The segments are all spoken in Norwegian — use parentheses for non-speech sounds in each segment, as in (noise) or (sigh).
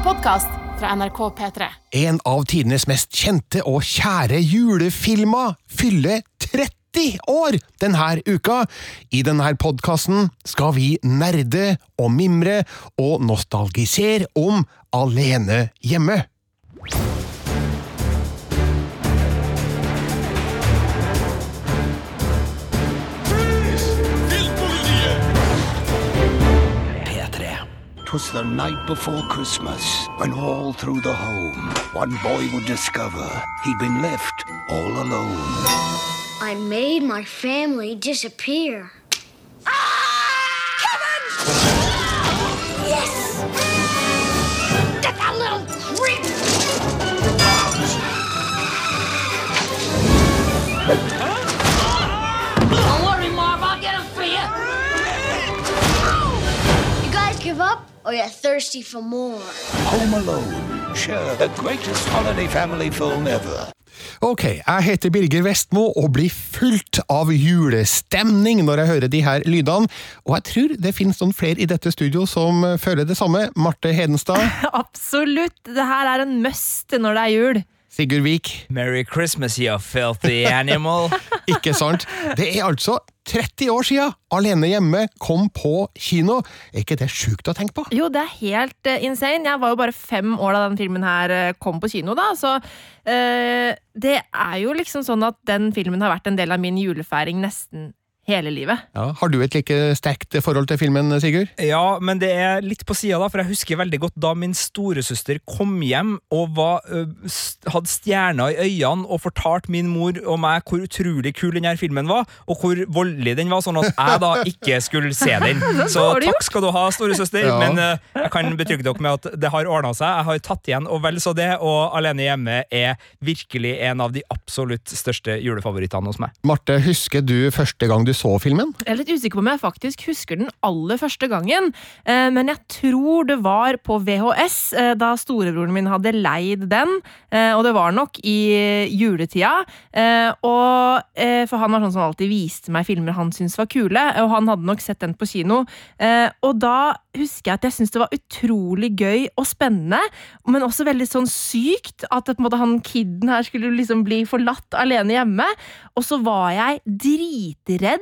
en podkast fra NRK P3. En av tidenes mest kjente og kjære julefilmer fyller 30 år denne uka. I denne podkasten skal vi nerde og mimre og nostalgisere om Alene hjemme. Twas the night before Christmas when all through the home one boy would discover he'd been left all alone. I made my family disappear. Ah, yes! Or you're thirsty for more? Home Alone. Sure, the greatest holiday family film ever. Ok, jeg heter Birger Vestmo og blir fullt av julestemning når jeg hører de her lydene, og jeg tror det finnes noen flere i dette studio som føler det samme. Marte Hedenstad, (laughs) Absolutt. Det her er en must når det er jul. Sigurd Vik, Merry Christmas, you filthy animal. (laughs) ikke sant? Det er altså 30 år siden Alene hjemme kom på kino. Er ikke det sjukt å tenke på? Jo, det er helt eh, insane. Jeg var jo bare fem år da den filmen her eh, kom på kino, da, så eh, det er jo liksom sånn at den filmen har vært en del av min julefeiring nesten hele livet. Ja, har du et like sterkt forhold til filmen, Sigurd? Ja, men det er litt på sida, da, for jeg husker veldig godt da min storesøster kom hjem og var, hadde stjerner i øynene og fortalte min mor og meg hvor utrolig kul denne filmen var, og hvor voldelig den var, sånn at jeg da ikke skulle se den. (laughs) Så takk skal du ha, storesøster, Ja. men jeg kan betrygge dere med at det har ordna seg. Jeg har tatt igjen, og vel så det, og Alene hjemme er virkelig en av de absolutt største julefavorittene hos meg. Marte, husker du første gang du så filmen? Jeg er litt usikker på om jeg faktisk husker den aller første gangen, eh, men jeg tror det var på VHS, eh, da storebroren min hadde leid den, eh, og det var nok i juletida. Og, for han var sånn som alltid viste meg filmer han syntes var kule, og han hadde nok sett den på kino. Og da husker jeg at jeg syntes det var utrolig gøy og spennende, men også veldig sånn sykt at på en måte, han kiden her skulle liksom bli forlatt alene hjemme. Og så var jeg dritredd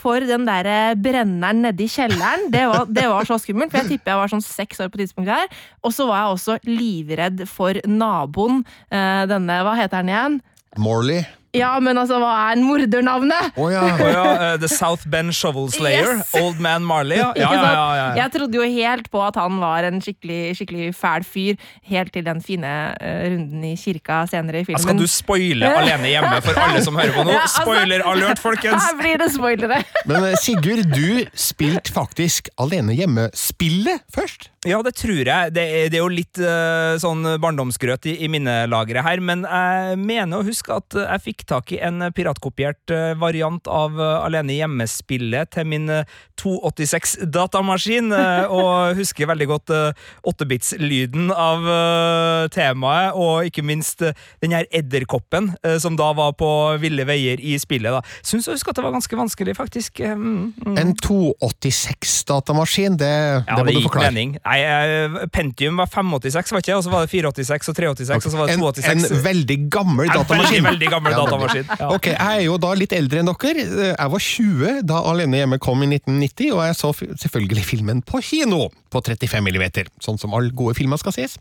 for den der brenneren nede i kjelleren. Det var, det var så skummelt, for jeg tipper jeg var sånn seks år på tidspunktet her. Og så var jeg også livredd for naboen. eh, Denne, hva heter han igjen? Morley? Ja, men altså, hva er mordernavnet? Oh, ja. (laughs) oh, ja, Uh, The South Bend Shovel Slayer. Yes. Old Man Marley, ja. (laughs) Ja, ja, ja, ja, ja. Jeg trodde jo helt på at han var en skikkelig, skikkelig fæl fyr, helt til den fine uh, runden i kirka senere i filmen. Skal du spoile Alene hjemme for alle som hører på nå? (laughs) Altså- Spoiler alert, folkens! Her blir det spoilere! Men eh, Sigurd, du spilte faktisk Alene hjemme-spillet først. Ja, det tror jeg. Det er, det er jo litt uh, sånn barndomsgrøt i, i minnelageret her, men jeg mener å huske at jeg fikk tak i en piratkopiert uh, variant av uh, Alene hjemme-spillet til min eh, 286-datamaskin, eh, og (laughs) husker veldig godt 8-bits-lyden av temaet, og ikke minst den her edderkoppen som da var på ville veier i spillet. da. Syns å huske at det var ganske vanskelig, faktisk. Mm, mm. En 286-datamaskin, det, Ja, det må det du forklare. mening. Nei, eh, Pentium var 586, var ikke det? Og så var det 486 og 386, og så var det En, 286. en veldig gammel En datamaskin. veldig, veldig gammel Ja, datamaskin. Ja. Ok, Jeg er jo da litt eldre enn dere. Jeg var 20 da Alene hjemme kom i 1990, og jeg så selvfølgelig filmen på kino på 35 mm, sånn som alle gode filmer skal sies.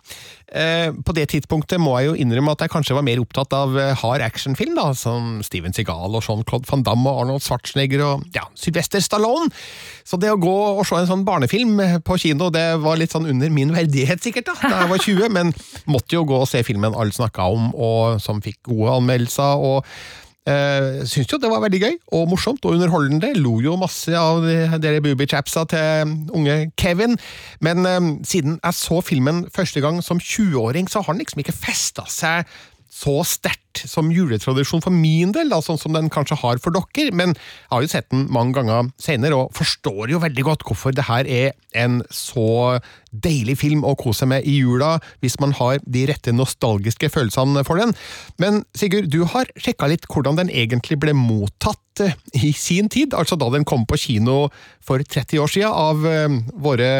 Eh, På det tidspunktet må jeg jo innrømme at jeg kanskje var mer opptatt av eh, hard actionfilm, da, som Steven Seagal og Jean-Claude van Damme og Arnold Schwarzenegger og ja, Sylvester Stallone. Så det å gå og se en sånn barnefilm på kino, det var litt sånn under min verdighet, sikkert, da, da jeg var 20, men måtte jo gå og se filmen alle snakka om, og som fikk gode anmeldelser. og Uh, Syns jo det var veldig gøy og morsomt og underholdende. Lo jo masse av de, de booby-chapsa til unge Kevin. Men uh, siden jeg så filmen første gang som 20-åring, så har den liksom ikke festa seg så sterkt vært som juletradisjon for min del, da, sånn som den kanskje har for dere, men jeg har jo sett den mange ganger senere og forstår jo veldig godt hvorfor det her er en så deilig film å kose med i jula, hvis man har de rette nostalgiske følelsene for den. Men Sigurd, du har sjekka litt hvordan den egentlig ble mottatt eh, i sin tid, altså da den kom på kino for 30 år siden av eh, våre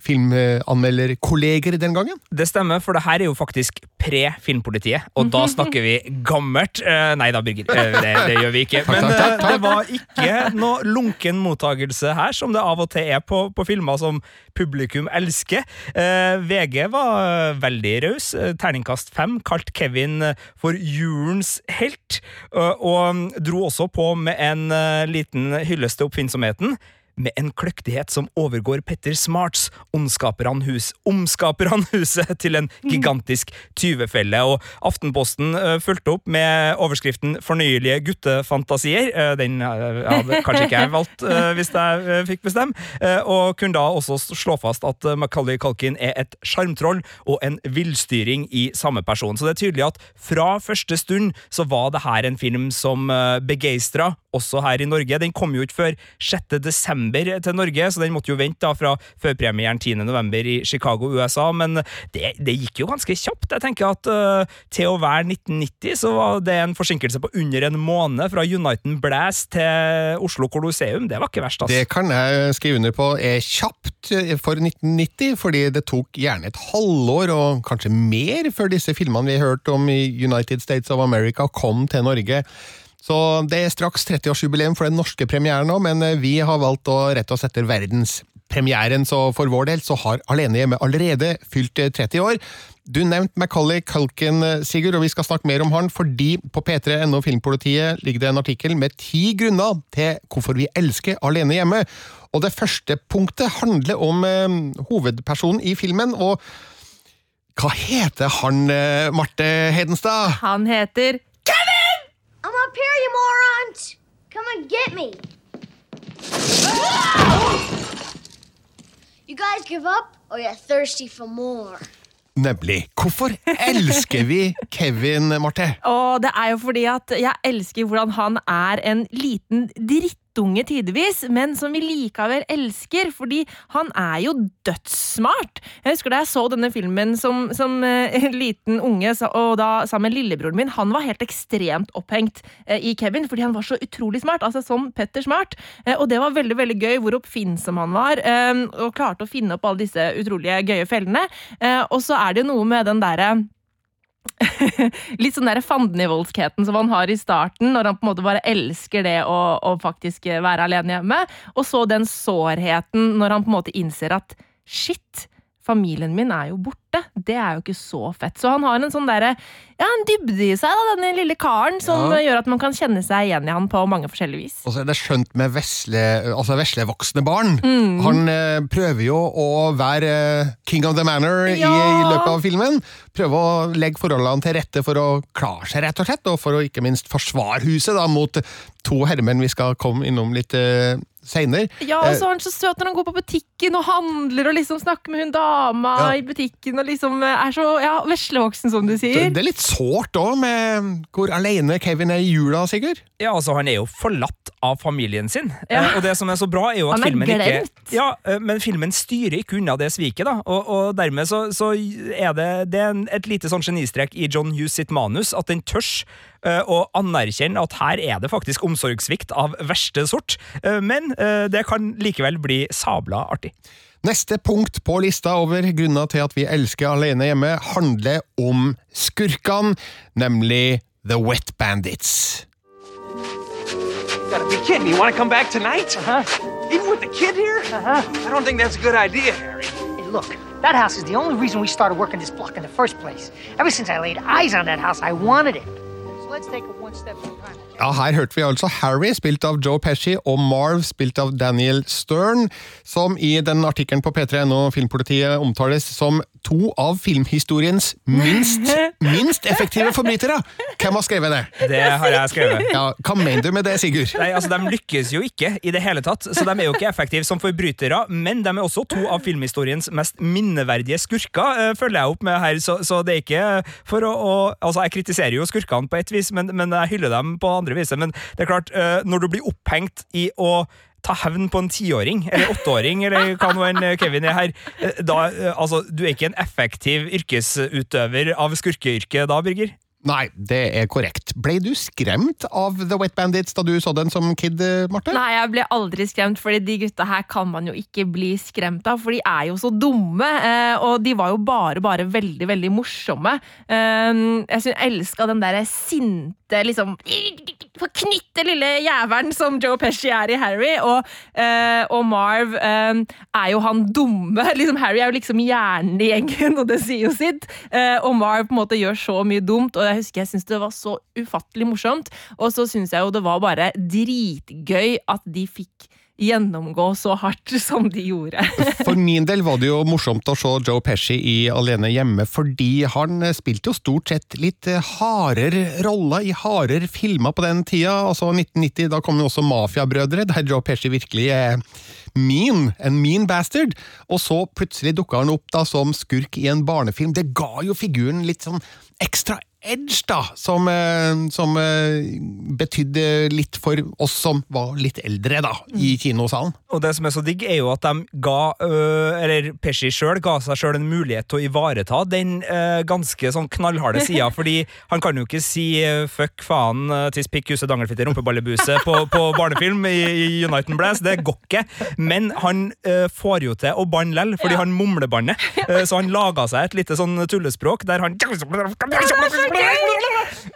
filmanmelderkolleger den gangen? Det stemmer, for det her er jo faktisk pre-Filmpolitiet, og da snakker vi gammelt. Uh, nei da, Birger, uh, det, det gjør vi ikke. Men takk. det var ikke noe lunken mottagelse her, som det av og til er på, på filmer som publikum elsker. Eh, VG var veldig raus. Terningkast fem, kalt Kevin for julens helt, og dro også på med en liten hyllest til oppfinnsomheten med en kløktighet som overgår Petter Smarts omskaperne hus, omskaperne huset til en gigantisk tyvefelle. Og Aftenposten uh, fulgte opp med overskriften 'Fornøyelige guttefantasier'. Uh, den uh, hadde kanskje ikke jeg valgt eh, hvis jeg eh, fikk bestemme. Eh, og kunne da også slå fast at Macaulay Culkin er et sjarmtroll og en villstyring i samme person. Så det er tydelig at fra første stund så var det her en film som begeistra, også her i Norge. Den kom jo ikke før 6. desember til Norge, så den måtte jo vente da fra førpremieren 10. november i Chicago, USA. Men det, det gikk jo ganske kjapt. Jeg tenker at uh, til å være 1990 så var det en forsinkelse på under en måned fra Uniten Blast til Oslo Colosseum. Det var ikke verst, Det altså. kan jeg skrive under på er kjapt for 1990, fordi det tok gjerne et halvår og kanskje mer før disse filmene vi hørte om i United States of America kom til Norge. Så det er straks 30-årsjubileum for den norske premieren nå, men eh, vi har valgt å rette oss etter verdenspremieren, så for vår del så har Alene hjemme allerede fylt eh, 30 år. Du nevnte Macaulay Culkin, eh, Sigurd, og vi skal snakke mer om han, fordi på p3.no Filmpolitiet ligger det en artikkel med ti grunner til hvorfor vi elsker Alene hjemme. Og det første punktet handler om eh, hovedpersonen i filmen, og hva heter han, eh, Marte Hedenstad? Han heter I'm up here, you morons! Come and get me! You guys give up, or you're thirsty for more? Nemlig. Hvorfor elsker vi Kevin, Marte? Og det er jo fordi at jeg elsker hvordan han er en liten drittunge tidvis, men som vi likevel elsker, fordi han er jo dødssmart. Jeg husker da jeg så denne filmen som, som uh, (laughs) liten unge, og da sammen med lillebroren min, han var helt ekstremt opphengt uh, i Kevin, fordi han var så utrolig smart, altså som Petter Smart. uh, og det var veldig, veldig gøy hvor oppfinnsom han var, og klarte å finne opp alle disse utrolige gøye fellene. Og så er det jo noe med den derre litt sånn der fandenivoldskheten som han har i starten, når han på en måte bare elsker det å, å faktisk være alene hjemme. Og så den sårheten når han på en måte innser at shit, familien min er jo borte. Det er jo ikke så fett. Så han har en sånn derre ja, en dybde i seg, da, denne lille karen, som Ja. eh, gjør at man kan kjenne seg igjen i han på mange forskjellige vis. Og så er det skjønt med vesle, altså veslevoksne barn. Mm. Han eh, prøver jo å være eh, king of the manor i, Ja. i løpet av filmen. Prøve å legge forholdene til rette for å klare seg, rett og slett, og for å ikke minst forsvare huset da, mot to herremenn vi skal komme innom litt uh, seinere. Ja, og så er han så søt når han går på butikken og handler og liksom snakker med hun dama Ja. i butikken og liksom eh, er så ja, veslevoksen, som du sier. Det er litt sårt òg, med hvor alene Kevin er i jula, Sigurd. Ja, altså Han er jo forlatt av familien sin. Ja. Eh, og det som er så bra, er jo at er filmen ikke. Ja, eh, Men filmen styrer ikke unna det sviket, da. Og, og dermed så, så er det, det er et lite sånn genistrek i John Hughes sitt manus, at den tørs eh, å anerkjenne at her er det faktisk omsorgssvikt av verste sort. Eh, men eh, det kan likevel bli sabla artig. Neste punkt på lista over grunner til at vi elsker Alene hjemme, handler om skurkene, nemlig The Wet Bandits. Gotta be kidding me. You want to come back tonight? Uh huh. Even with the kid here? Uh huh. I don't think that's a good idea, Harry. Hey, look, that house is the only reason we started working this block in the first place. Ever since I laid eyes on that house, I wanted it. So let's take it one step at a time. Ja, Her hørte vi altså Harry, spilt av Joe Pesci, og Marv, spilt av Daniel Stern, som i den artikkelen på P3NO Filmpolitiet omtales som to av filmhistoriens minst, (laughs) minst effektive forbrytere. Hvem har skrevet det? Det har jeg skrevet. Ja, Hva mener du med det, Sigurd? Nei, altså De lykkes jo ikke i det hele tatt, så de er jo ikke effektive som forbrytere. Men de er også to av filmhistoriens mest minneverdige skurker, eh, følger jeg opp med her. Så, så det er ikke for å, å Altså, jeg kritiserer jo skurkene på et vis, men, men jeg hyller dem på andre vis. Men det er klart, eh, når du blir opphengt i å ta hevn på en tiåring, eller åtteåring, eller hva nå enn Kevin er her. eh, Da, eh, altså, du er ikke en effektiv yrkesutøver av skurkeyrket da, Birger? Nei, det er korrekt. Ble du skremt av The Wet Bandits da du så den som kid, eh, Marte? Nei, jeg ble aldri skremt, fordi de gutta her kan man jo ikke bli skremt av, for de er jo så dumme, eh, og de var jo bare, bare veldig, veldig morsomme. Eh, jeg synes, elska den derre sinte, liksom Knytte lille jævelen som Joe Pesci er i Harry, og, eh, og Marv eh, er jo han dumme. (laughs) Liksom, Harry er jo liksom hjernen i gjengen, og det sier jo sitt. Eh, og Marv på en måte gjør så mye dumt, og jeg husker jeg syntes det var så ufattelig morsomt. Og så syns jeg jo det var bare dritgøy at de fikk gjennomgå så hardt (laughs) som de gjorde. For (laughs) min del var det jo morsomt å se Joe Pesci i Alene hjemme, fordi han spilte jo stort sett litt hardere roller i hardere filmer på den tida. Altså 1990, da kom jo også Mafiabrødre, der Joe Pesci virkelig er mean, en mean bastard. Og så plutselig dukka han opp da som skurk i en barnefilm. Det ga jo figuren litt sånn ekstra edge, da, som, eh, som eh, betydde litt for oss som var litt eldre, da, i kinosalen. Og det som er så digg, er jo at de ga, øh, eller Pesci sjøl, ga seg sjøl en mulighet til å ivareta den øh, ganske sånn knallharde sida, (laughs) fordi han kan jo ikke si fuck, faen, tiss, pikk, kusse, dangelfitte, rumpeballebuse på, på barnefilm i, i Uniten Blast. Det går ikke. Men han øh, får jo til å banne lell, fordi han mumlebanner. (laughs) Så han laga seg et lite sånn tullespråk der han (laughs)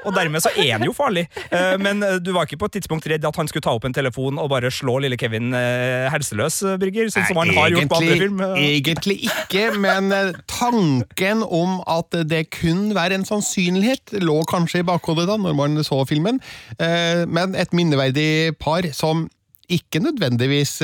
og dermed så er han jo farlig. Eh, Men eh, du var ikke på et tidspunkt redd at han skulle ta opp en telefon og bare slå lille Kevin eh, helseløs, Brygger Birger? Sånn som han har gjort på andre film? Egentlig ikke, men tanken om at det kun være en sannsynlighet, lå kanskje i bakhodet da, når man så filmen. Men et minneverdig par som ikke nødvendigvis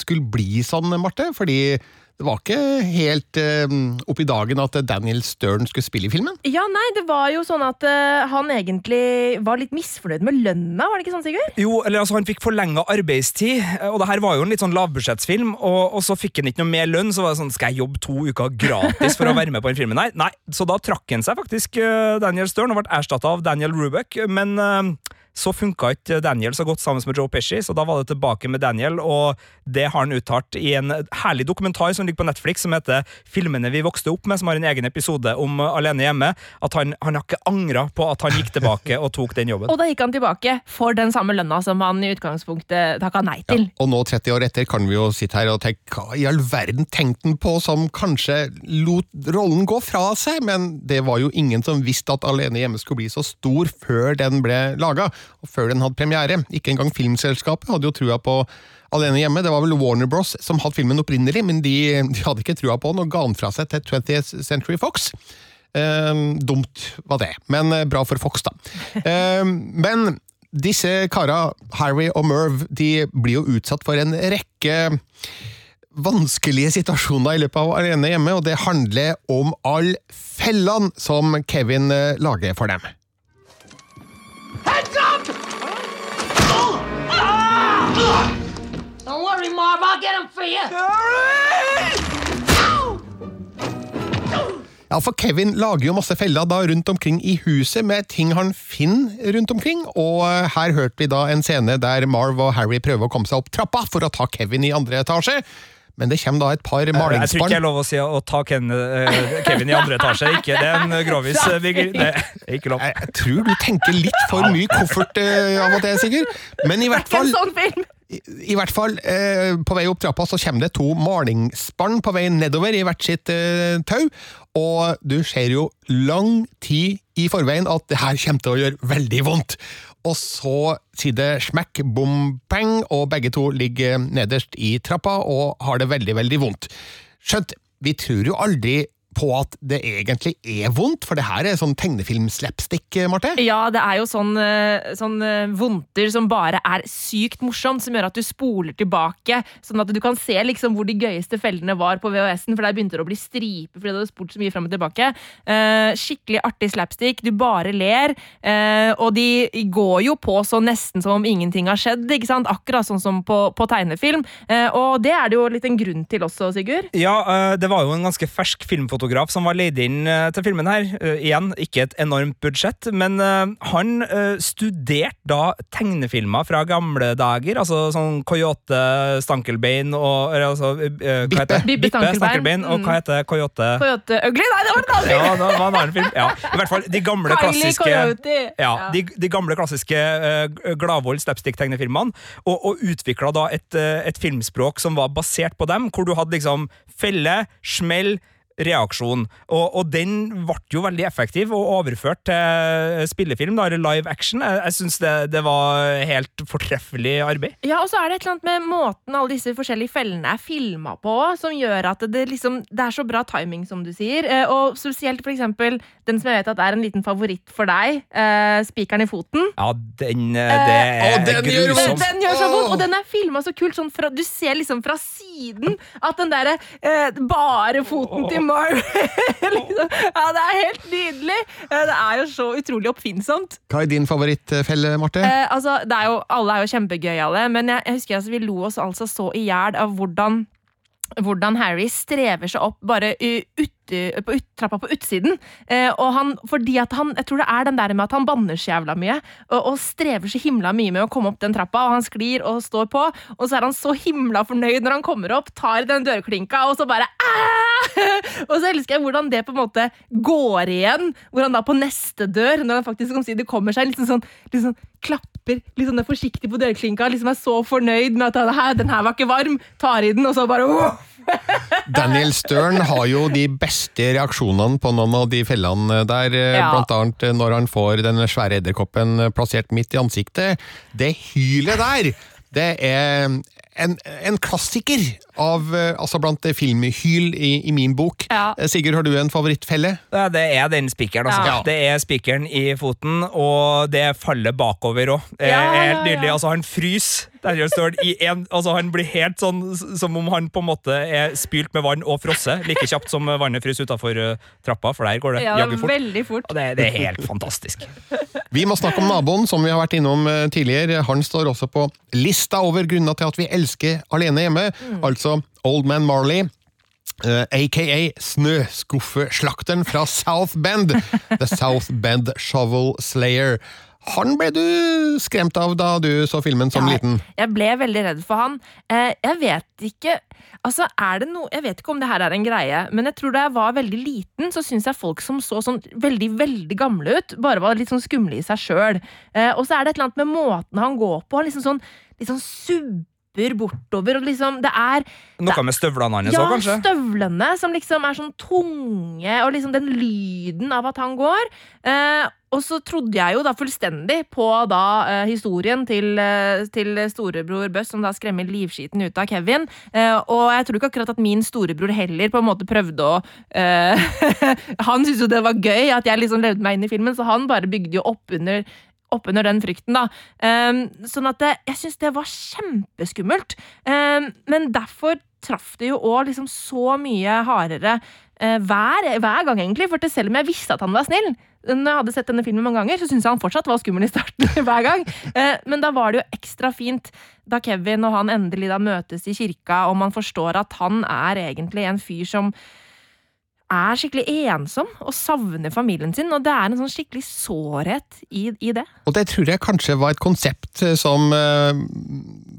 skulle bli sånn, Marte, fordi det var ikke helt uh, opp i dagen at Daniel Stern skulle spille i filmen. Ja, nei, det var jo sånn at uh, han egentlig var litt misfornøyd med lønna, var det ikke sånn, Sigurd? Jo, eller altså Han fikk forlenga arbeidstid, eh, og det her var jo en litt sånn lavbudsjettsfilm. Og, og så fikk han ikke noe mer lønn, så var det sånn Skal jeg jobbe to uker gratis for å være med på den filmen? her? Nei, Så da trakk han seg faktisk, uh, Daniel Stern, og ble erstatta av Daniel Rubek, Men eh, så funka ikke Daniel så godt sammen med Joe Pesci, så da var det tilbake med Daniel, og det har han uttalt i en herlig dokumentar som ligger på Netflix, som heter 'Filmene vi vokste opp med', som har en egen episode om Alene hjemme. At han, han har ikke angra på at han gikk tilbake og tok den jobben. (laughs) Og da gikk han tilbake for den samme lønna som han i utgangspunktet takka nei til. Og nå, 30 år etter, kan vi jo sitte her og tenke hva i all verden tenkte han på som kanskje lot rollen gå fra seg, men det var jo ingen som visste at Alene hjemme skulle bli så stor før den ble laga, og før den hadde premiere. Ikke engang filmselskapet hadde jo trua på Alene hjemme. Det var vel Warner Bros som hadde filmen opprinnelig, men de, de hadde ikke trua på den og ga den fra seg til 20th Century Fox. Eh, dumt var det, men eh, bra for Fox, da. (laughs) Eh, men disse kara, Harry og Merv, de blir jo utsatt for en rekke vanskelige situasjoner i løpet av Alene hjemme, og det handler om all fellene som Kevin eh, lager for dem. Heads! Ah! Don't worry, Marv. I'll get him for you. Ja, for Kevin lager jo masse feller da rundt omkring i huset med ting han finner rundt omkring, og eh, her hørte vi da en scene der Marv og Harry prøver å komme seg opp trappa for å ta Kevin i andre etasje, men det kommer da et par malingsspann Jeg tror ikke jeg er lov å si å ta Ken, eh, Kevin i andre etasje. Ikke, det er en grovis, eh, Det er ikke lov. Jeg, jeg tror du tenker litt for mye koffert eh, av og til, Sigurd, men i hvert fall sånn! I, I hvert fall, eh, på vei opp trappa så kommer det to malingsspann på vei nedover i hvert sitt eh, tau, og du ser jo lang tid i forveien at det her kommer til å gjøre veldig vondt. Og så sier det smekk, bom, peng, og begge to ligger nederst i trappa og har det veldig, veldig vondt. Skjønt, vi tror jo aldri på at det egentlig er vondt, for det her er sånn tegnefilm-slapstick, Marte? Ja, det er jo sånn, eh, sånn eh, vondter som bare er sykt morsomt, som gjør at du spoler tilbake, sånn at du kan se liksom hvor de gøyeste fellene var på VHS-en, for der begynte det å bli striper fordi du hadde spolt så mye fram og tilbake. Eh, skikkelig artig slapstick, du bare ler, eh, og de går jo på så nesten som om ingenting har skjedd, ikke sant? Akkurat sånn som på, på tegnefilm. Eh, og det er det jo litt en grunn til også, Sigurd. Ja, eh, det var jo en ganske fersk filmfotograf som var leid inn eh, til filmen her. Eh, Igjen, ikke et enormt budsjett, men eh, han studerte da tegnefilmer fra gamle dager, altså sånn Coyote Stankelbein og eller, altså, hva heter Bippe, Bippe Stankelbein. Og Mm. hva heter Coyote? Coyote Ugly? Nei, det var en annen film! Ja, det var en annen film. Ja, I hvert fall de gamle klassiske ja, de, de gamle klassiske uh, Gladvold slapstick-tegnefilmene, og, og utvikla da et, et filmspråk som var basert på dem, hvor du hadde liksom felle, smell, reaksjon. Og, og den ble jo veldig effektiv og overført til spillefilm, da, eller live action. Jeg, jeg syns det, det var helt fortreffelig arbeid. Ja, og så er det et eller annet med måten alle disse forskjellige fellene er filma på, som gjør at det liksom Det er så bra timing, som du sier. Eh, Og spesielt for eksempel den som jeg vet at er en liten favoritt for deg, uh, Spikeren i foten. Ja, den, eh, det er uh, den gjør Den, grusomt. den gjør så vondt, og den er filma så kult. Sånn fra, du ser liksom fra siden at den derre uh, bare foten til Marv (laughs) liksom. Ja, det er helt nydelig! Eh, det er jo så utrolig oppfinnsomt. Hva er din favorittfelle, Marte? Eh, altså, det er jo, alle er jo kjempegøyale, men jeg, jeg husker altså, vi lo oss altså så i hjel av hvordan hvordan Harry strever seg opp bare ut, på ut, trappa på utsiden. Eh, og han, fordi at han, Jeg tror det er den der med at han banner så jævla mye, og, og strever så himla mye med å komme opp den trappa, og han sklir og står på, og så er han så himla fornøyd når han kommer opp, tar den dørklinka, og så bare «Æ!» (laughs) Og så elsker jeg hvordan det på en måte går igjen, hvor han da på neste dør, når han faktisk kommer seg, liksom sånn, liksom sånn klapper litt sånn forsiktig på dørklinka, liksom er så fornøyd med at «Hæ, den her var ikke varm, tar i den, og så bare «Åh!» (laughs) Daniel Stern har jo de beste reaksjonene på noen av de fellene der, eh, Ja. blant annet eh, når han får den svære edderkoppen eh, plassert midt i ansiktet. Det hylet der, det er en, en klassiker av, eh, altså blant eh, filmhyl i, i min bok. Ja. Eh, Sigurd, har du en favorittfelle? Ja, det er den spikeren, altså. Ja. Det er spikeren i foten, og det faller bakover òg. Ja, ja, helt ja. nydelig. Altså, han fryser. En, altså, han blir helt sånn som om han på en måte er spylt med vann og frosset, like kjapt som vannet fryser utafor trappa, for der går det Ja, jaggu fort. fort. Og det, det er helt fantastisk. Vi må snakke om naboen, som vi har vært innom eh, tidligere. Han står også på lista over grunner til at vi elsker Alene hjemme, altså Old Man Marley. Uh, aka Snøskuffeslakteren fra South Bend. (laughs) The South Bend Shovel Slayer. Han ble du skremt av da du så filmen som Ja, liten. Jeg ble veldig redd for han. Eh, jeg vet ikke Altså, er det noe Jeg vet ikke om det her er en greie, men jeg tror da jeg var veldig liten, så syns jeg folk som så sånn veldig, veldig gamle ut, bare var litt sånn skumle i seg sjøl. Eh, og så er det et eller annet med måten han går på. Han liksom sånn, litt sånn subber bortover, og liksom Det er Noe med støvlene hans ja, òg, kanskje? Ja, støvlene som liksom er sånn tunge, og liksom den lyden av at han går. Eh, og så trodde jeg jo da fullstendig på da eh, historien til, eh, til storebror Bøss, som da skremmer livskiten ut av Kevin. Eh, og jeg tror ikke akkurat at min storebror heller på en måte prøvde å eh, (laughs) Han syntes jo det var gøy at jeg liksom levde meg inn i filmen, så han bare bygde jo opp under oppunder den frykten, da. Um, sånn at det, jeg syns det var kjempeskummelt. Um, men derfor traff det jo òg liksom så mye hardere uh, hver, hver gang, egentlig. For selv om jeg visste at han var snill, når jeg hadde sett denne filmen mange ganger, så syntes jeg han fortsatt var skummel i starten (laughs) hver gang. Uh, men da var det jo ekstra fint da Kevin og han endelig da møtes i kirka, og man forstår at han er egentlig en fyr som er skikkelig ensom og savner familien sin, og det er en sånn skikkelig sårhet i, i det. Og det tror jeg kanskje var et konsept eh, som eh,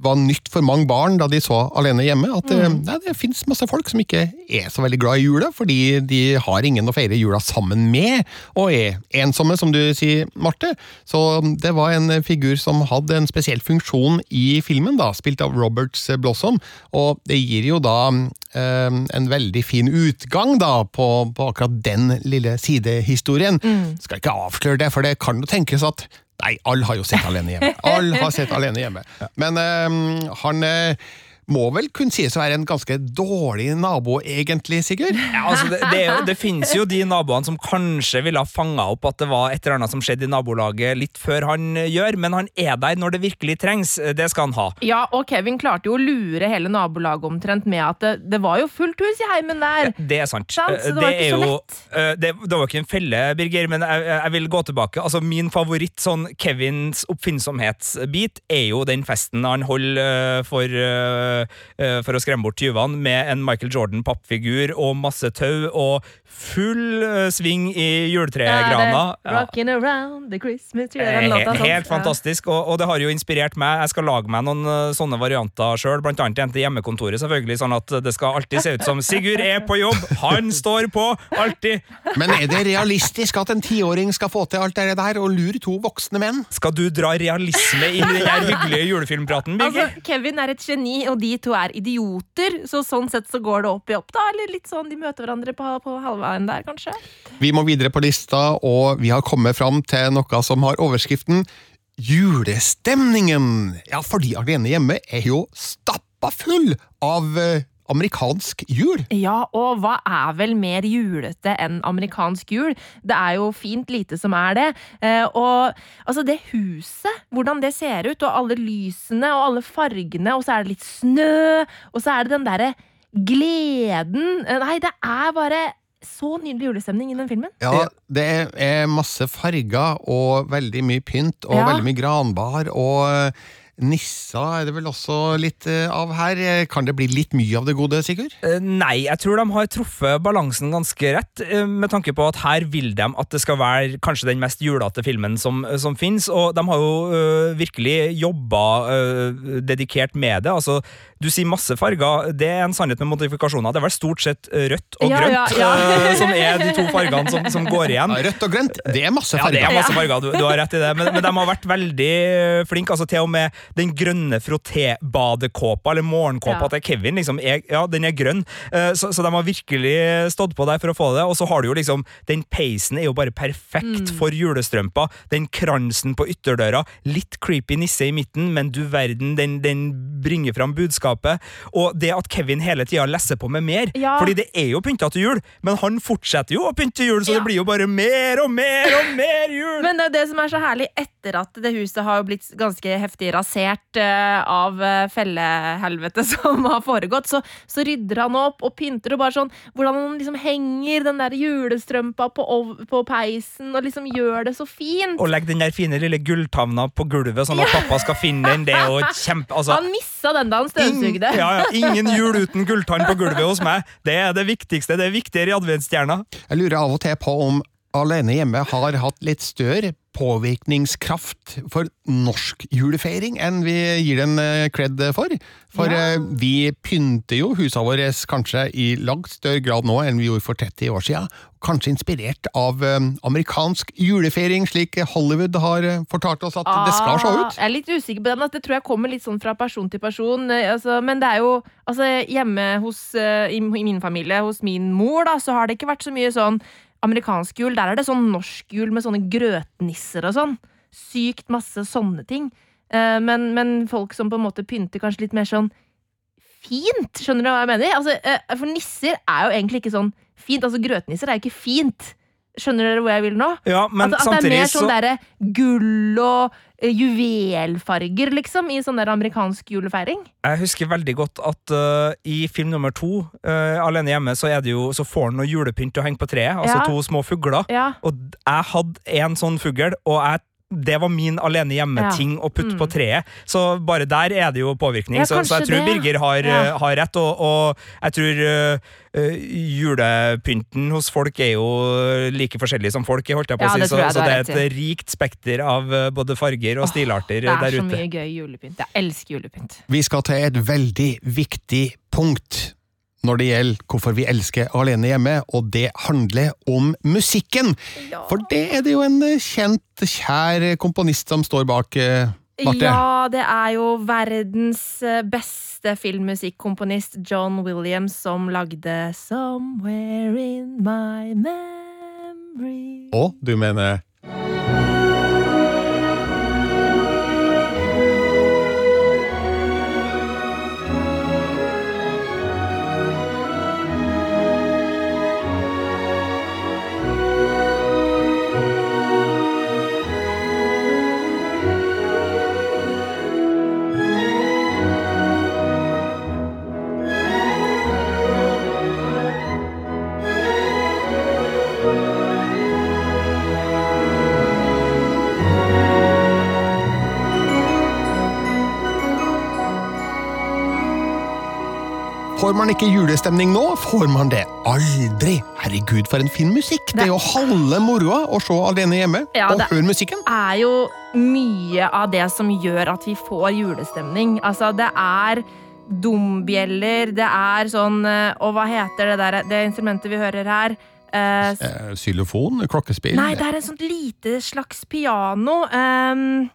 var nytt for mange barn da de så Alene hjemme. At eh, nei, det fins masse folk som ikke er så veldig glad i jula, fordi de har ingen å feire jula sammen med, og er ensomme, som du sier, Marte. Så det var en figur som hadde en spesiell funksjon i filmen, da, spilt av Roberts Blossom, og det gir jo da eh, en veldig fin utgang da på, på akkurat den lille sidehistorien. Skal ikke avsløre det, for det kan jo tenkes at Nei, alle har jo sett Alene hjemme. Alle har sett Alene hjemme. Men øh, han eh, må vel kunne sies å være en ganske dårlig nabo, egentlig, Sigurd? Ja, altså det, det, er jo, det finnes jo de naboene som kanskje ville ha fanga opp at det var et eller annet som skjedde i nabolaget litt før han gjør, men han er der når det virkelig trengs. Det skal han ha. Ja, og Kevin klarte jo å lure hele nabolaget omtrent med at det, det var jo fullt hus i heimen der. Det er sant. Sant, så det var ikke er så lett. Jo, det, det var ikke en felle, Birger, men jeg, jeg vil gå tilbake. Altså, Min favoritt sånn Kevins oppfinnsomhetsbit er jo den festen han holder eh, for, eh, eh, for å skremme bort tyvene, med en Michael Jordan-pappfigur og masse tau og full eh, sving i juletregrana. Ja. Rocking around the Christmas tree. Eh, Helt, helt fantastisk, og, og det har jo inspirert meg. Jeg skal lage meg noen eh, sånne varianter sjøl, blant annet en til hjemmekontoret, selvfølgelig, sånn at det skal alltid se ut som Sigurd er på jobb, han står på, alltid. Men er det realistisk at en tiåring skal få til alt det der og lure to voksne menn? Skal du dra realisme inn i den der hyggelige julefilmpraten, Birger? Altså, Kevin er et geni, og de to er idioter, så sånn sett så går det opp i opp, da. Eller litt sånn, de møter hverandre på, på halvveien der, kanskje. Vi må videre på lista, og vi har kommet fram til noe som har overskriften Julestemningen! Ja, fordi Alene hjemme er jo stappa full av eh, amerikansk jul. Ja, og hva er vel mer julete enn amerikansk jul? Det er jo fint lite som er det. Eh, og altså, det huset, hvordan det ser ut, og alle lysene og alle fargene, og så er det litt snø, og så er det den derre gleden Eh, Nei, det er bare så nydelig julestemning i den filmen. Ja, det er masse farger og veldig mye pynt og Ja. veldig mye granbar og nisser er det vel også litt eh, av her. Kan det bli litt mye av det gode, Sigurd? Eh, Nei, jeg tror de har truffet balansen ganske rett, eh, med tanke på at her vil de at det skal være kanskje den mest julete filmen som, som finnes, og de har jo øh, virkelig jobba øh, dedikert med det. Altså, du sier masse farger, det er en sannhet med modifikasjoner. Det er vel stort sett rødt og Ja, grønt ja, ja. øh, som er de to fargene som, som går igjen. Ja, Rødt og grønt, det er masse farger. Ja, det er masse farger, du, du har rett i det. Men, men de har vært veldig flinke. altså Til og med den grønne frotté-badekåpa, eller morgenkåpa Ja. til Kevin, liksom, er, ja, den er grønn. Eh, Så, så de har virkelig stått på der for å få det. Og så har du jo liksom Den peisen er jo bare perfekt for julestrømpa. Den kransen på ytterdøra. Litt creepy nisse i midten, men du verden, den, den bringer fram budskapet. Og det at Kevin hele tida lesser på med mer. Ja. Fordi det er jo pynta til jul, men han fortsetter jo å pynte til jul, så Ja. det blir jo bare mer og mer og mer jul! Men det er det som er så herlig etter at det huset har jo blitt ganske heftig rasert eh, av eh, fellehelvete (laughs) som har foregått, så, så rydder han opp og pynter og bare sånn Hvordan han liksom henger den der julestrømpa på, på peisen og liksom gjør det så fint. Og legger den der fine lille gulltavna på gulvet, sånn at pappa skal finne den. Det er jo kjempe... Altså, Han missa den da han støvsugde. ja, ja, ingen jul uten gulltann på gulvet hos meg. Det er det viktigste. Det er viktigere i adventsstjerna. Jeg lurer av og til på om Alene hjemme har hatt litt større påvirkningskraft for norsk julefeiring enn vi gir den eh, cred for. For Ja. eh, vi pynter jo husene våre kanskje i langt større grad nå enn vi gjorde for 30 år siden. Kanskje inspirert av eh, amerikansk julefeiring, slik Hollywood har eh, fortalt oss at det skal se Ah, ut. Jeg er litt usikker på den. at Det tror jeg kommer litt sånn fra person til person. eh, Altså, men det er jo altså, hjemme hos, eh, i, i min familie, hos min mor, da, så har det ikke vært så mye sånn amerikansk jul. Der er det sånn norsk jul med sånne grøtnisser og sånn. Sykt masse sånne ting. Uh, Men, men folk som på en måte pynter kanskje litt mer sånn fint. Skjønner du hva jeg mener? Altså, uh, for nisser er jo egentlig ikke sånn fint. Altså, grøtnisser er jo ikke fint. Skjønner dere hvor jeg vil nå? Ja, men altså, at det er mer sånn så derre gull og uh, juvelfarger, liksom, i sånn der amerikansk julefeiring. Jeg husker veldig godt at uh, i film nummer to, uh, Alene hjemme, så, er det jo, så får han noe julepynt til å henge på treet. Altså Ja. to små fugler. Ja. Og jeg hadde en sånn fugl, og jeg, det var min alene hjemme-ting å putte Mm. på treet. Så bare der er det jo påvirkning. Ja, så, så jeg tror det. Birger har, Ja. øh, har rett, og, og jeg tror uh, uh, julepynten hos folk er jo like forskjellig som folk, holdt jeg på å si. det Så, så det er et rikt spekter av både farger og Åh, stilarter Det er så ute. mye gøy julepynt. Jeg elsker julepynt. Vi skal til et veldig viktig punkt når det gjelder hvorfor vi elsker Alene hjemme, og det handler om musikken. For det er det jo en eh, kjent, kjær komponist som står bak, eh, Marte. Ja, det er jo verdens eh, beste filmmusikkomponist John Williams som lagde 'Somewhere in My Memory'. Og du mener Får man ikke julestemning nå, får man det aldri. Herregud, for en fin musikk! Det er jo halve moroa å se alene hjemme Ja, og høre musikken. Det er jo mye av det som gjør at vi får julestemning. Altså, det er dombjeller, det er sånn eh, Og hva heter det der det instrumentet vi hører her? Eh, Xylofon, klokkespill nei, det er en sånt lite slags piano Um,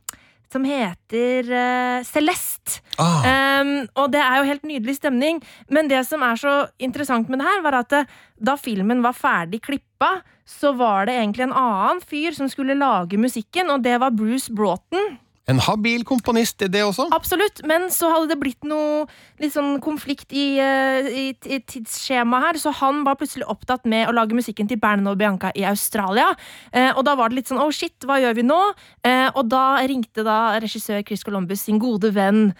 som heter uh, Celeste. ah, Um, og det er jo helt nydelig stemning. Men det som er så interessant med det her, var at det, da filmen var ferdig klippa, så var det egentlig en annen fyr som skulle lage musikken, og det var Bruce Broughton. En habil komponist, det også. Absolutt, men så hadde det blitt noe litt sånn konflikt i, eh, i, i tidsskjemaet her, så han var plutselig opptatt med å lage musikken til Bernard og Bianca i Australia. Eh, og da var det litt sånn oh shit, hva gjør vi nå? Eh, og da ringte da regissør Chris Columbus sin gode venn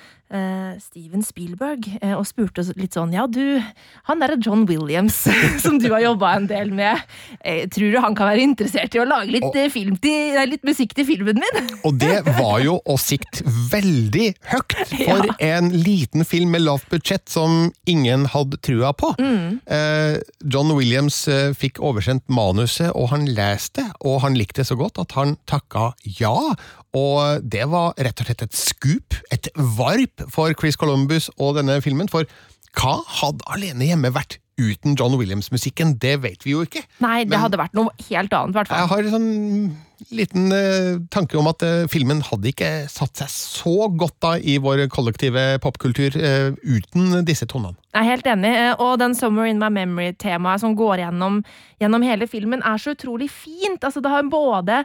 Steven Spielberg eh, og spurte litt sånn ja du, han derre John Williams (laughs) som du har jobba en del med, eh, tror du han kan være interessert i å lage litt, og, film til, nei, litt musikk til filmen min? (laughs) Og det var jo å sikte veldig høyt for (laughs) en liten film med lavt budsjett som ingen hadde trua på. Mm. John Williams eh, fikk oversendt manuset, og han leste, og han likte det så godt at han takka ja. Og det var rett og slett et skup, et varp for Chris Columbus og denne filmen. For hva hadde Alene hjemme vært uten John Williams-musikken? Det vet vi jo ikke. Nei, det Men- hadde vært noe helt annet, i hvert fall. Jeg har en sånn liten uh, tanke om at uh, filmen hadde ikke satt seg så godt da i vår kollektive popkultur uh, uten disse tonene. Jeg er helt enig, og den Summer in my memory-temaet som går gjennom, gjennom hele filmen, er så utrolig fint. Altså, det har både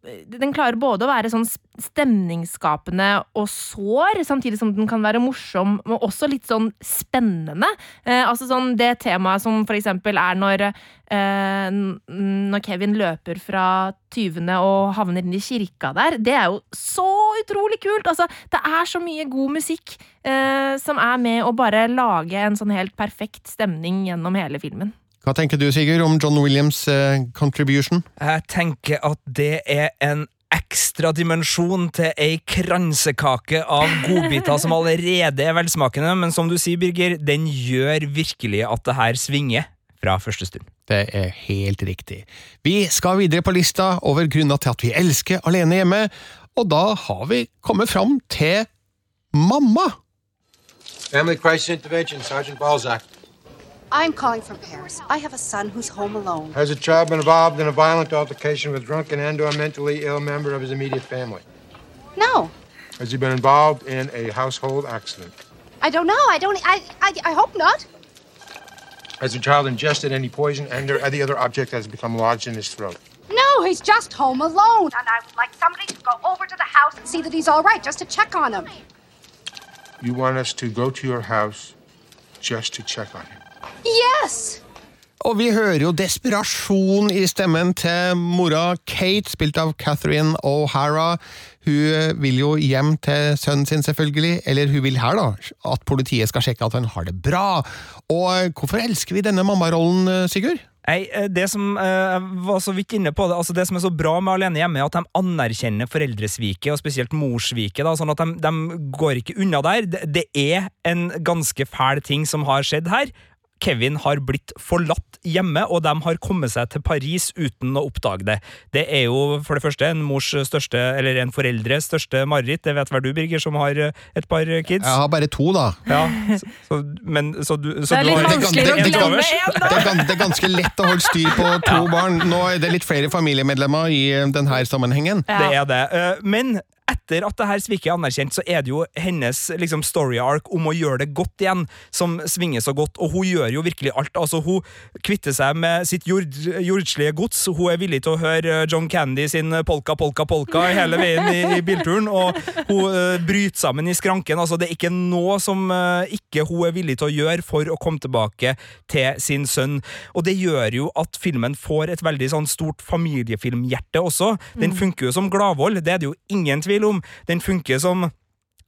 den klarer både å være sånn stemningsskapende og sår, samtidig som den kan være morsom, men også litt sånn spennende. Eh, altså sånn det temaet som for eksempel er når, eh, når Kevin løper fra tyvene og havner inn i kirka der. Det er jo så utrolig kult! Altså, det er så mye god musikk eh, som er med å bare lage en sånn helt perfekt stemning gjennom hele filmen. Hva tenker du, Sigurd, om John Williams' uh, contribution? Jeg tenker at det er en ekstra dimensjon til ei kransekake av godbiter som allerede er velsmakende, men som du sier, Birger, den gjør virkelig at det her svinger fra første stund. Det er helt riktig. Vi skal videre på lista over grunner til at vi elsker Alene hjemme, og da har vi kommet fram til mamma. Family Crisis Intervention, Sergeant Balzac. I'm calling from Paris. I have a son who's home alone. Has a child been involved in a violent altercation with a drunken and/or mentally ill member of his immediate family? No, Has he been involved in a household accident? I don't know. I don't. I. I, I hope not. Has the child ingested any poison and/or any other object that has become lodged in his throat? No, he's just home alone, and I would like somebody to go over to the house and see that he's all right, just to check on him. You want us to go to your house just to check on him? Yes. Og vi hører jo desperasjon i stemmen til mora Kate, spilt av Catherine O'Hara. Hun vil jo hjem til sønnen sin, selvfølgelig, eller hun vil her, da, at politiet skal sjekke at han har det bra. Og hvorfor elsker vi denne mammarollen, Sigurd? Nei, eh, det som eh, Jeg var så vidt inne på det altså Det som er så bra med Alene hjemme, er at de anerkjenner foreldresviket, og spesielt morssviket. Sånn at de, de går ikke unna der. Det, det er en ganske fæl ting som har skjedd her. Kevin har blitt forlatt hjemme, og de har kommet seg til Paris uten å oppdage det. Det er jo for det første en mors største, eller en foreldres største mareritt. Det vet vel du, Birger, som har eh, et par kids? Jeg har bare to, da. Ja, så, men, så du, så Det er litt vanskelig vanskeligere å glemme det- en, Det er, det er ganske lett å holde styr på to barn. Nå er det litt flere familiemedlemmer i denne sammenhengen. Det er det. Eh, Men etter at det her sviket er anerkjent, så er det jo hennes liksom, story arc om å gjøre det godt igjen, som svinger så godt. Og hun gjør jo virkelig alt. Altså, Hun kvitter seg med sitt jord, jordslige gods. Hun er villig til å høre John Candy sin polka, polka, polka hele veien i, i bilturen. Og hun uh, bryter sammen i skranken. Altså, det er ikke noe som uh, ikke hun er villig til å gjøre for å komme tilbake til sin sønn. Og det gjør jo at filmen får et veldig sånn stort familiefilmhjerte også. Den funker jo som gladvold, det er det jo ingen tvil om. Den funker som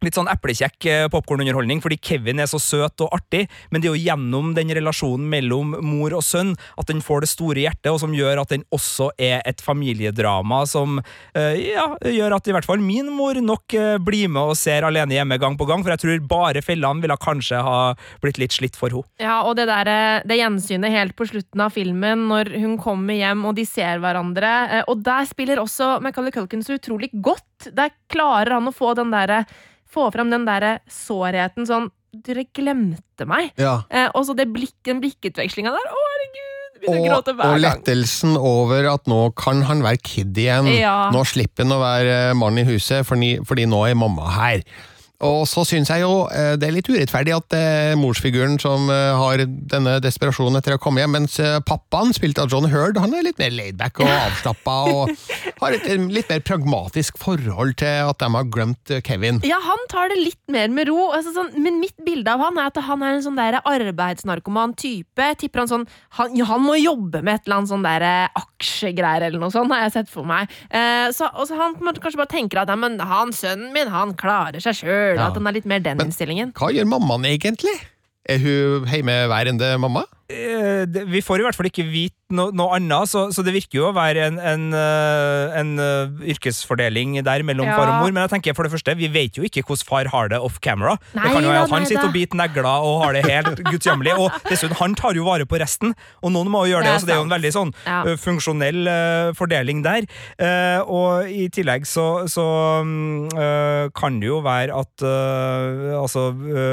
litt sånn eplekjekk eh, popkornunderholdning, fordi Kevin er så søt og artig, men det er jo gjennom den relasjonen mellom mor og sønn at den får det store hjertet, og som gjør at den også er et familiedrama som eh, ja, gjør at i hvert fall min mor nok eh, blir med og ser Alene hjemme gang på gang, for jeg tror bare fellene ville kanskje ha blitt litt slitt for henne. Ja, og det der, det gjensynet helt på slutten av filmen, når hun kommer hjem og de ser hverandre. Og der spiller også Macaulay Culkin så utrolig godt. Der klarer han å få den derre Få fram den derre sårheten sånn Dere glemte meg. Ja. Eh, og så det blikk, den blikkutvekslinga der. Å, herregud! Begynner å Og, gråte og hver gang. lettelsen over at nå kan han være kid igjen. Ja. Nå slipper han å være mann i huset, fordi, fordi nå er mamma her. Og så syns jeg jo eh, det er litt urettferdig at det er morsfiguren som eh, har denne desperasjonen etter å komme hjem, mens eh, pappaen, spilt av John Heard, han er litt mer laidback og avslappa og (laughs) har et eh, litt mer pragmatisk forhold til at de har glemt eh, Kevin. Ja, han tar det litt mer med ro. Altså, sånn, men mitt bilde av han er at han er en sånn der arbeidsnarkoman type. Jeg tipper han sånn han, han må jobbe med et eller annet sånn der aksjegreier eller noe sånt, har jeg sett for meg. Eh, så, og så han kanskje bare tenker at ja, men han sønnen min, han klarer seg sjøl. Ja. At han er litt mer den innstillingen. Hva gjør mammaen egentlig? Er hun hjemmeværende mamma? Vi får i hvert fall ikke vite no, noe annet, så, så det virker jo å være en, en, eh, en eh, yrkesfordeling der mellom Ja. far og mor. Men jeg tenker for det første, vi vet jo ikke hvordan far har det off camera. Nei det kan jo være at han sitter og biter negler og har det helt (laughs) gudsjammelig. Og dessuten, han tar jo vare på resten, og noen må jo gjøre det. Det er så det er jo en veldig sånn Ja. funksjonell uh, fordeling der. Uh, og i tillegg så, så ø, kan det jo være at altså ø,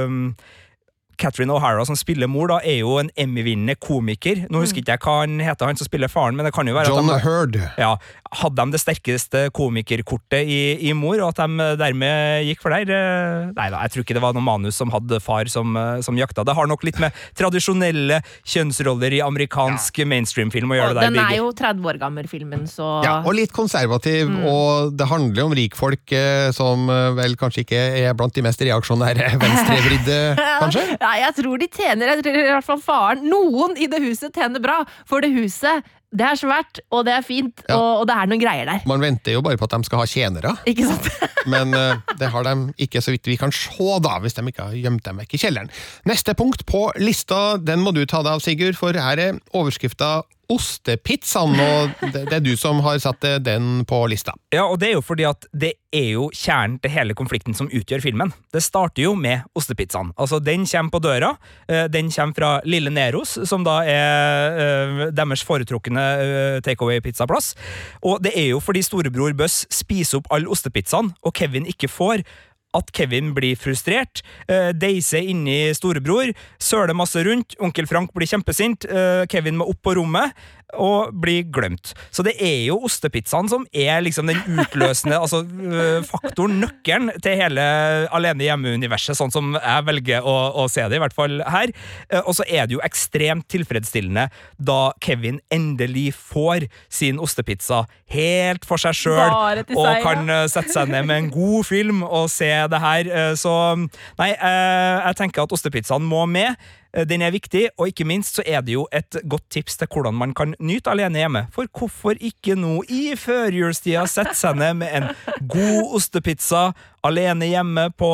Catherine O'Hara som spiller mor, da, er jo en Emmy-vinnende komiker. Nå husker ikke jeg hva han heter, han som spiller faren, men det kan jo være John at de, Hurd. ja, hadde de det sterkeste komikerkortet i, i mor, og at de dermed gikk for der? eh, Nei da, jeg tror ikke det var noe manus som hadde far som, eh, som jakta. Det har nok litt med tradisjonelle kjønnsroller i amerikansk mainstream-film å gjøre. Og det der, den er jo 30 år gammel, filmen, så Ja, og litt konservativ, Mm. og det handler om rikfolk eh, som eh, vel kanskje ikke er blant de mest reaksjonære (laughs) venstrevridde, kanskje? (laughs) Nei, jeg tror de tjener Jeg tror i hvert fall faren Noen i det huset tjener bra, for det huset det er svært, og det er fint, Ja. og, og det er noen greier der. Man venter jo bare på at de skal ha tjenere, Ikke sant? (laughs) men uh, det har de ikke så vidt vi kan se, da, hvis de ikke har gjemt dem vekk i kjelleren. Neste punkt på lista, den må du ta deg av, Sigurd, for her er overskrifta Ostepizzaen, og det, det er du som har satt den på lista. Ja, og det er jo fordi at det er jo kjernen til hele konflikten som utgjør filmen. Det starter jo med ostepizzaen. Altså, den kommer på døra. eh, Den kommer fra Lille Neros, som da er eh, deres foretrukne eh, takeaway-pizzaplass. Og det er jo fordi storebror Bøss spiser opp all ostepizzaen, og Kevin ikke får. At Kevin blir frustrert, Uh, deiser inni storebror, søler masse rundt, onkel Frank blir kjempesint, Uh, Kevin må opp på rommet og blir glemt. Så det er jo ostepizzaen som er liksom den utløsende altså, øh, faktoren, nøkkelen til hele Alene hjemme-universet, sånn som jeg velger å, å se det, i hvert fall her. Eh, Og så er det jo ekstremt tilfredsstillende da Kevin endelig får sin ostepizza helt for seg sjøl, og kan øh, sette seg ned med en god film og se det her. Eh, Så nei, eh, jeg tenker at ostepizzaen må med. Eh, Den er viktig, og ikke minst så er det jo et godt tips til hvordan man kan nyte alene hjemme. For hvorfor ikke nå i førjulstida sette seg ned med en god ostepizza alene hjemme på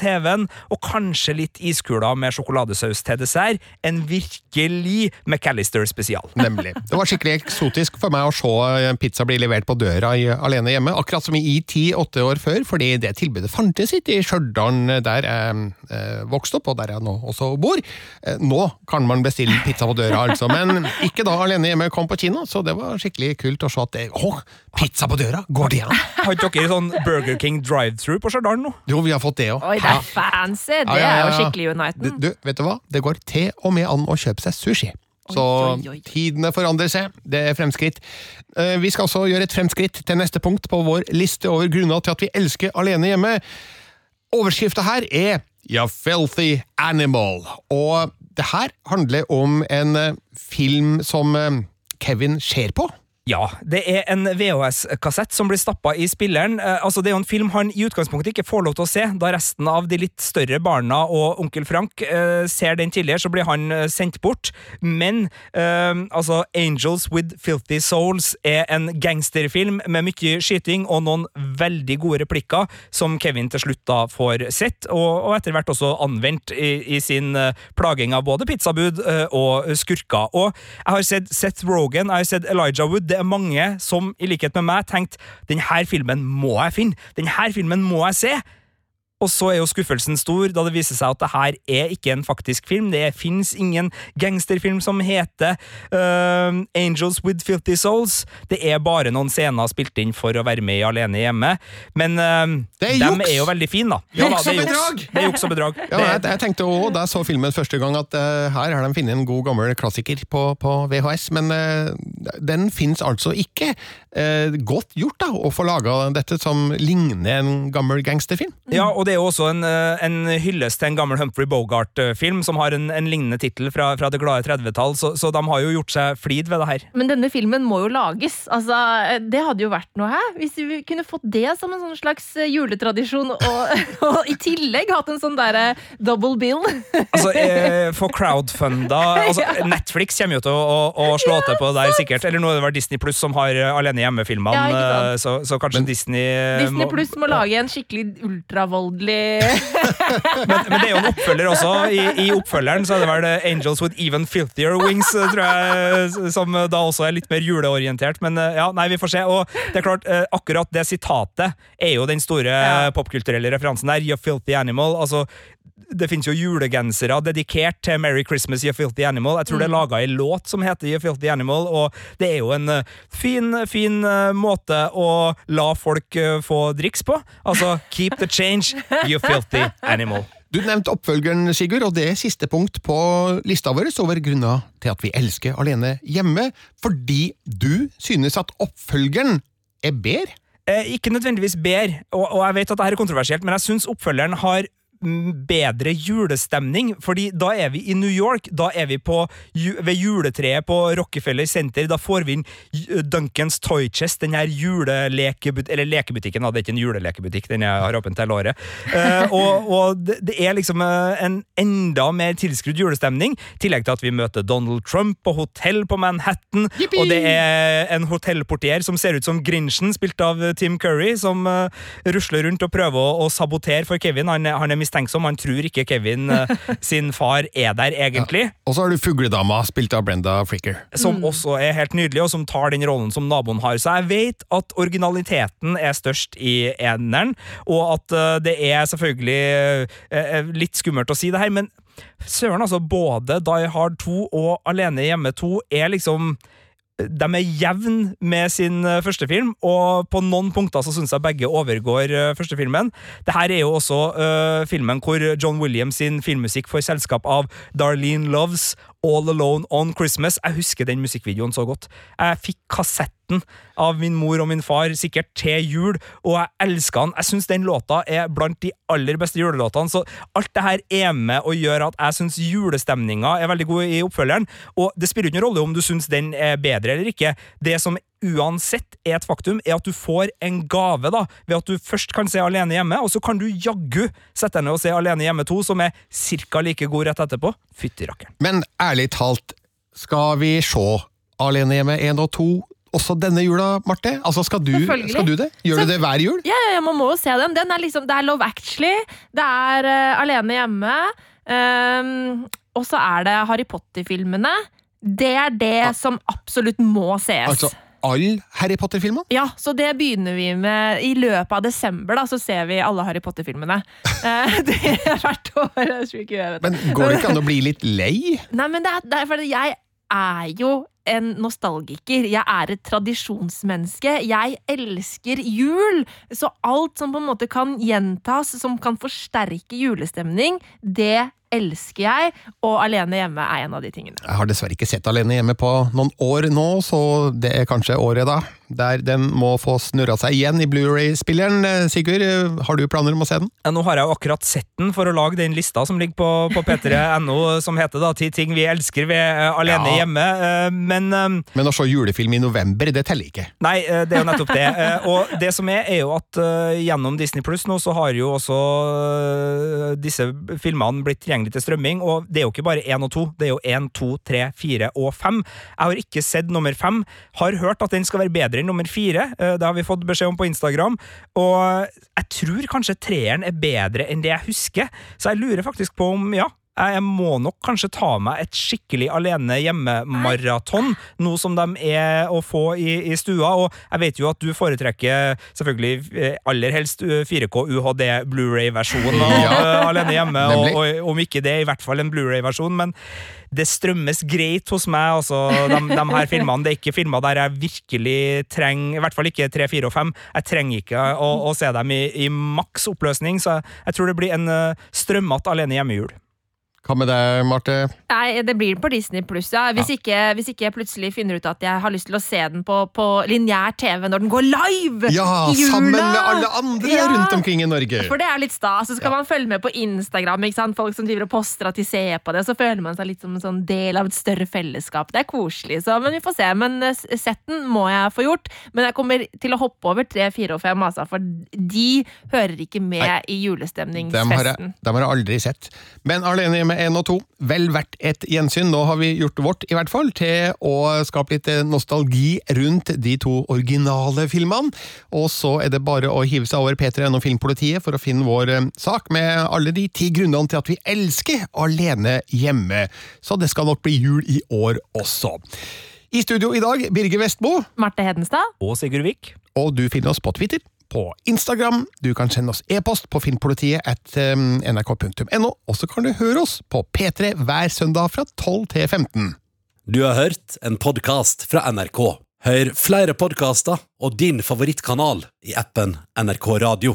TV-en, og kanskje litt iskuler med sjokoladesaus til dessert? En virkelig McAllister spesial. (laughs) Nemlig. Det var skikkelig eksotisk for meg å se pizza bli levert på døra i, alene hjemme, akkurat som i ti-åtte år før, fordi det tilbudet fantes ikke i Stjørdal, der jeg eh, vokste opp, og der jeg nå også bor. Eh, nå kan man bestille pizza på døra, altså, men ikke da alene hjemme kom på kino, så det var skikkelig kult å se at det, å, pizza på døra, går det an? Har dere sånn Burger King drive-through på Stjørdal nå? Jo, vi har fått det òg. Oi, det er fancy! Det er jo skikkelig Uniten. Du, vet du hva? Det går til og med an å kjøpe seg sushi. Så oi, oi. tidene forandrer seg. Det er fremskritt. Eh, Vi skal også gjøre et fremskritt til neste punkt på vår liste over grunner til at vi elsker Alene hjemme. Overskrifta her er You filthy animal. Og det her handler om en eh, film som eh, Kevin ser på Ja, det er en VHS-kassett som blir stappa i spilleren. Eh, altså Det er jo en film han i utgangspunktet ikke får lov til å se, da resten av de litt større barna og onkel Frank eh, ser den tidligere, så blir han eh, sendt bort. Men eh, altså Angels with Filthy Souls er en gangsterfilm med mye skyting og noen veldig gode replikker som Kevin til slutt da får sett, og, og etter hvert også anvendt i, i sin eh, plaging av både pizzabud eh, og skurker. Og jeg har sett Seth Rogan, jeg har sett Elijah Wood. Det er mange som i likhet med meg tenkte denne filmen må jeg finne, denne filmen må jeg se. Og så er jo skuffelsen stor da det viser seg at det her er ikke en faktisk film. Det fins ingen gangsterfilm som heter uh, Angels with Filthy Souls. Det er bare noen scener spilt inn for å være med i Alene hjemme. Men uh, er de er jo veldig fine, da. Juks da, det er! Det er juks og bedrag. Ja, jeg, jeg tenkte også, da jeg så filmen første gang, at uh, her har de funnet en god gammel klassiker på, på VHS, men eh, den fins altså ikke. Eh, godt gjort da, å få laga dette som ligner en gammel gangsterfilm. Ja, og det er jo også en, eh, en hyllest til en gammel Humphrey Bogart-film som har en, en lignende tittel fra, fra det glade 30-tall, så, så de har jo gjort seg flid ved det her. Men denne filmen må jo lages. Altså, det hadde jo vært noe her. Hvis vi kunne fått det som en sånn slags juletradisjon, og, (laughs) og i tillegg hatt en sånn derre double bill. (laughs) Altså, eh, For crowdfunda (laughs) altså, Netflix kommer jo til å, å, å slå til på det der, sikkert. Eller nå er det vel Disney Pluss som har eh, Alene hjemme-filmene, Ja, eh, så, så kanskje Disney eh, Disney Pluss må lage en skikkelig ultravoldelig (laughs) men, men det er jo en oppfølger også. I, I oppfølgeren så er det vel eh, Angels with Even Filthier Wings, tror jeg, som da også er litt mer juleorientert. Men ja, nei, vi får se. Og det er klart, akkurat det sitatet er jo den store ja. popkulturelle referansen der. You filthy animal. Altså, det finnes jo julegensere dedikert til Merry Christmas, You Filthy Animal. Jeg tror det er laga ei låt som heter You Filthy Animal, og det er jo en eh, fin, fin eh, måte å la folk eh, få driks på. Altså, keep the change, you filthy animal. Du nevnte oppfølgeren, Sigurd, og det er siste punkt på lista vår over grunner til at vi elsker Alene hjemme, fordi du synes at oppfølgeren er bedre. Eh, ikke nødvendigvis bedre, og, og jeg vet at dette er kontroversielt, men jeg syns oppfølgeren har mm, bedre julestemning, fordi da er vi i New York, da er vi på, ved juletreet på Rockefeller Center, da får vi inn Duncans Toy Chest, den her julelekebut eller lekebutikken, da, det er ikke en julelekebutikk, den jeg har åpent hele året, Eh, og, og det, er liksom eh, en enda mer tilskrudd julestemning, i tillegg til at vi møter Donald Trump på hotell på Manhattan, og det er en hotellportier som ser ut som Grinchen, spilt av Tim Curry, som uh, rusler rundt og prøver å, å sabotere for Kevin. Han, han er mistenksom, han tror ikke Kevin eh, (laughs) sin far er der egentlig. Og så har du Fugledama, spilt av Brenda Fricker. Som også er helt nydelig, og som tar den rollen som naboen har. Så jeg vet at originaliteten er størst i eneren, og at eh, det er selvfølgelig eh, litt skummelt å si det her, men søren, altså. Både Die Hard 2 og Alene hjemme 2 er liksom de er jevn med sin eh, første film, og på noen punkter så syns jeg begge overgår eh, første filmen. Dette er jo også uh, filmen hvor John Williams sin filmmusikk får selskap av Darlene Loves All Alone on Christmas. Jeg husker den musikkvideoen så godt. Jeg fikk kassetten av min mor og min far sikkert til jul, og jeg elsker den. Jeg syns den låta er blant de aller beste julelåtene, så alt det her er med og gjør at jeg syns julestemninga er veldig god i oppfølgeren, og det spiller ikke noen rolle om du syns den er bedre eller ikke. Det som uansett er et faktum, er at du får en gave da, ved at du først kan se Alene hjemme, og så kan du jaggu sette deg ned og se Alene hjemme 2, som er ca. like god rett etterpå. Fytti rakkeren. Men ærlig talt, skal vi se Alene hjemme 1 og 2 også denne jula, Marte? Altså, skal du, skal du det? Gjør du det hver jul? Ja, ja, man må jo se den. den er liksom, det er Love Actually, det er uh, Alene hjemme, um, og så er det Harry Potter-filmene. Det er det som absolutt må sees. Altså, alle Harry Potter-filmene? Ja, så det begynner vi med i løpet av desember. da, Så ser vi alle Harry Potter-filmene. (laughs) Eh, (laughs) det er hvert år. Jeg ikke jeg Men går det ikke an å (laughs) bli litt lei? Nei, men det er, det er fordi jeg er jo en nostalgiker. Jeg er et tradisjonsmenneske. Jeg elsker jul. Så alt som på en måte kan gjentas, som kan forsterke julestemning, det elsker jeg. Og Alene hjemme er en av de tingene. Jeg har dessverre ikke sett Alene hjemme på noen år nå, så det er kanskje året da. Der den må få snurra seg igjen i Blu-ray-spilleren. Eh, Sigurd, eh, har du planer om å se den? Ja, Nå har jeg jo akkurat sett den for å lage den lista som ligger på, på p3.no, (laughs) som heter da 'Ti ting vi elsker ved eh, alene Ja. hjemme'. Men Men å se julefilm i november, det teller ikke. Nei, det er jo nettopp det. Og det som er, er jo at gjennom Disney Pluss nå, så har jo også disse filmene blitt tilgjengelig til strømming, og det er jo ikke bare én og to, det er jo én, to, tre, fire og fem. Jeg har ikke sett nummer fem, har hørt at den skal være bedre enn nummer fire, eh, det har vi fått beskjed om på Instagram, og jeg tror kanskje treeren er bedre enn det jeg husker, så jeg lurer faktisk på om, ja, jeg må nok kanskje ta meg et skikkelig alene hjemme-maraton, nå som de er å få i, i stua. Og jeg vet jo at du foretrekker selvfølgelig eh, aller helst eh, 4K UHD Blu-ray-versjon av Ja. eh, Alene hjemme, og, og om ikke det, i hvert fall en Blu-ray-versjon. Men det strømmes greit hos meg, altså, de, de her filmene. Det er ikke filmer der jeg virkelig trenger I hvert fall ikke 3, 4 og 5. Jeg trenger ikke å, å se dem i, i maks oppløsning, så jeg, jeg tror det blir en uh, strømmete Alene hjemme-jul. Hva med deg, Marte? Nei, det blir på Disney pluss, ja. Hvis, Ikke, hvis ikke jeg plutselig finner ut at jeg har lyst til å se den på, på lineær TV når den går live Ja, sammen med alle andre Ja. rundt omkring i Norge! For det er litt stas. Så skal man følge med på Instagram. Ikke sant? Folk som driver og poster at de ser på det. Så føler man seg litt som en sånn del av et større fellesskap. Det er koselig. Så, men vi får se. Men eh, setten må jeg få gjort. Men jeg kommer til å hoppe over tre, fire og fem, altså. For de hører ikke med Nei. i Dem har, jeg, julestemningsfesten. dem har jeg aldri sett. Men Alene hjemme 1 og 2, vel verdt et gjensyn. Nå har vi gjort vårt, i hvert fall, til å skape litt nostalgi rundt de to originale filmene. Og så er det bare å hive seg over P3N og Filmpolitiet for å finne vår eh, sak med alle de ti grunnene til at vi elsker Alene hjemme. Så det skal nok bli jul i år også. I studio i dag, Birger Vestmo. Marte Hedenstad. Og Sigurd Vik. Og du finner oss på Twitter, på Instagram, du kan sende oss e-post på filmpolitiet at um, nrk.no, og så kan du høre oss på P3 hver søndag fra 12 til 15. Du har hørt en podkast fra NRK. Hør flere podkaster og din favorittkanal i appen NRK Radio.